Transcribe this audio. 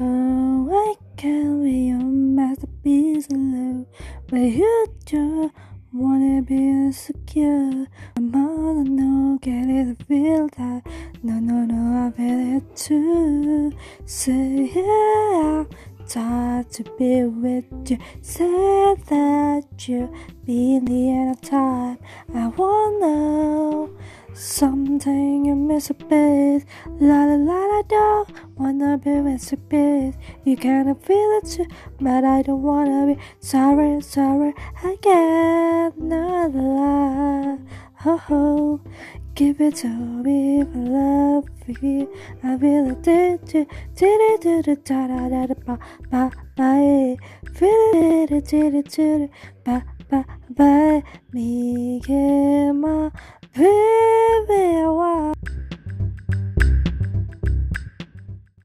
Oh, I can be your masterpiece alone, but you just wanna be insecure. I'm all I know, get it, feel that. No, no, no, I feel it too. Say yeah, tired to be with you. Say that you be in the end of time. I wanna something you miss a bit. La la la la don't wanna be with a bit. You kinda feel it too, but I don't wanna be sorry, sorry again. La la la, oh ho. Give it to me for love you. I feel it, did do, did it, do do, da da da da, ba ba ba, eh. Feel it, did it, did it, do do, ba ba ba, me get my.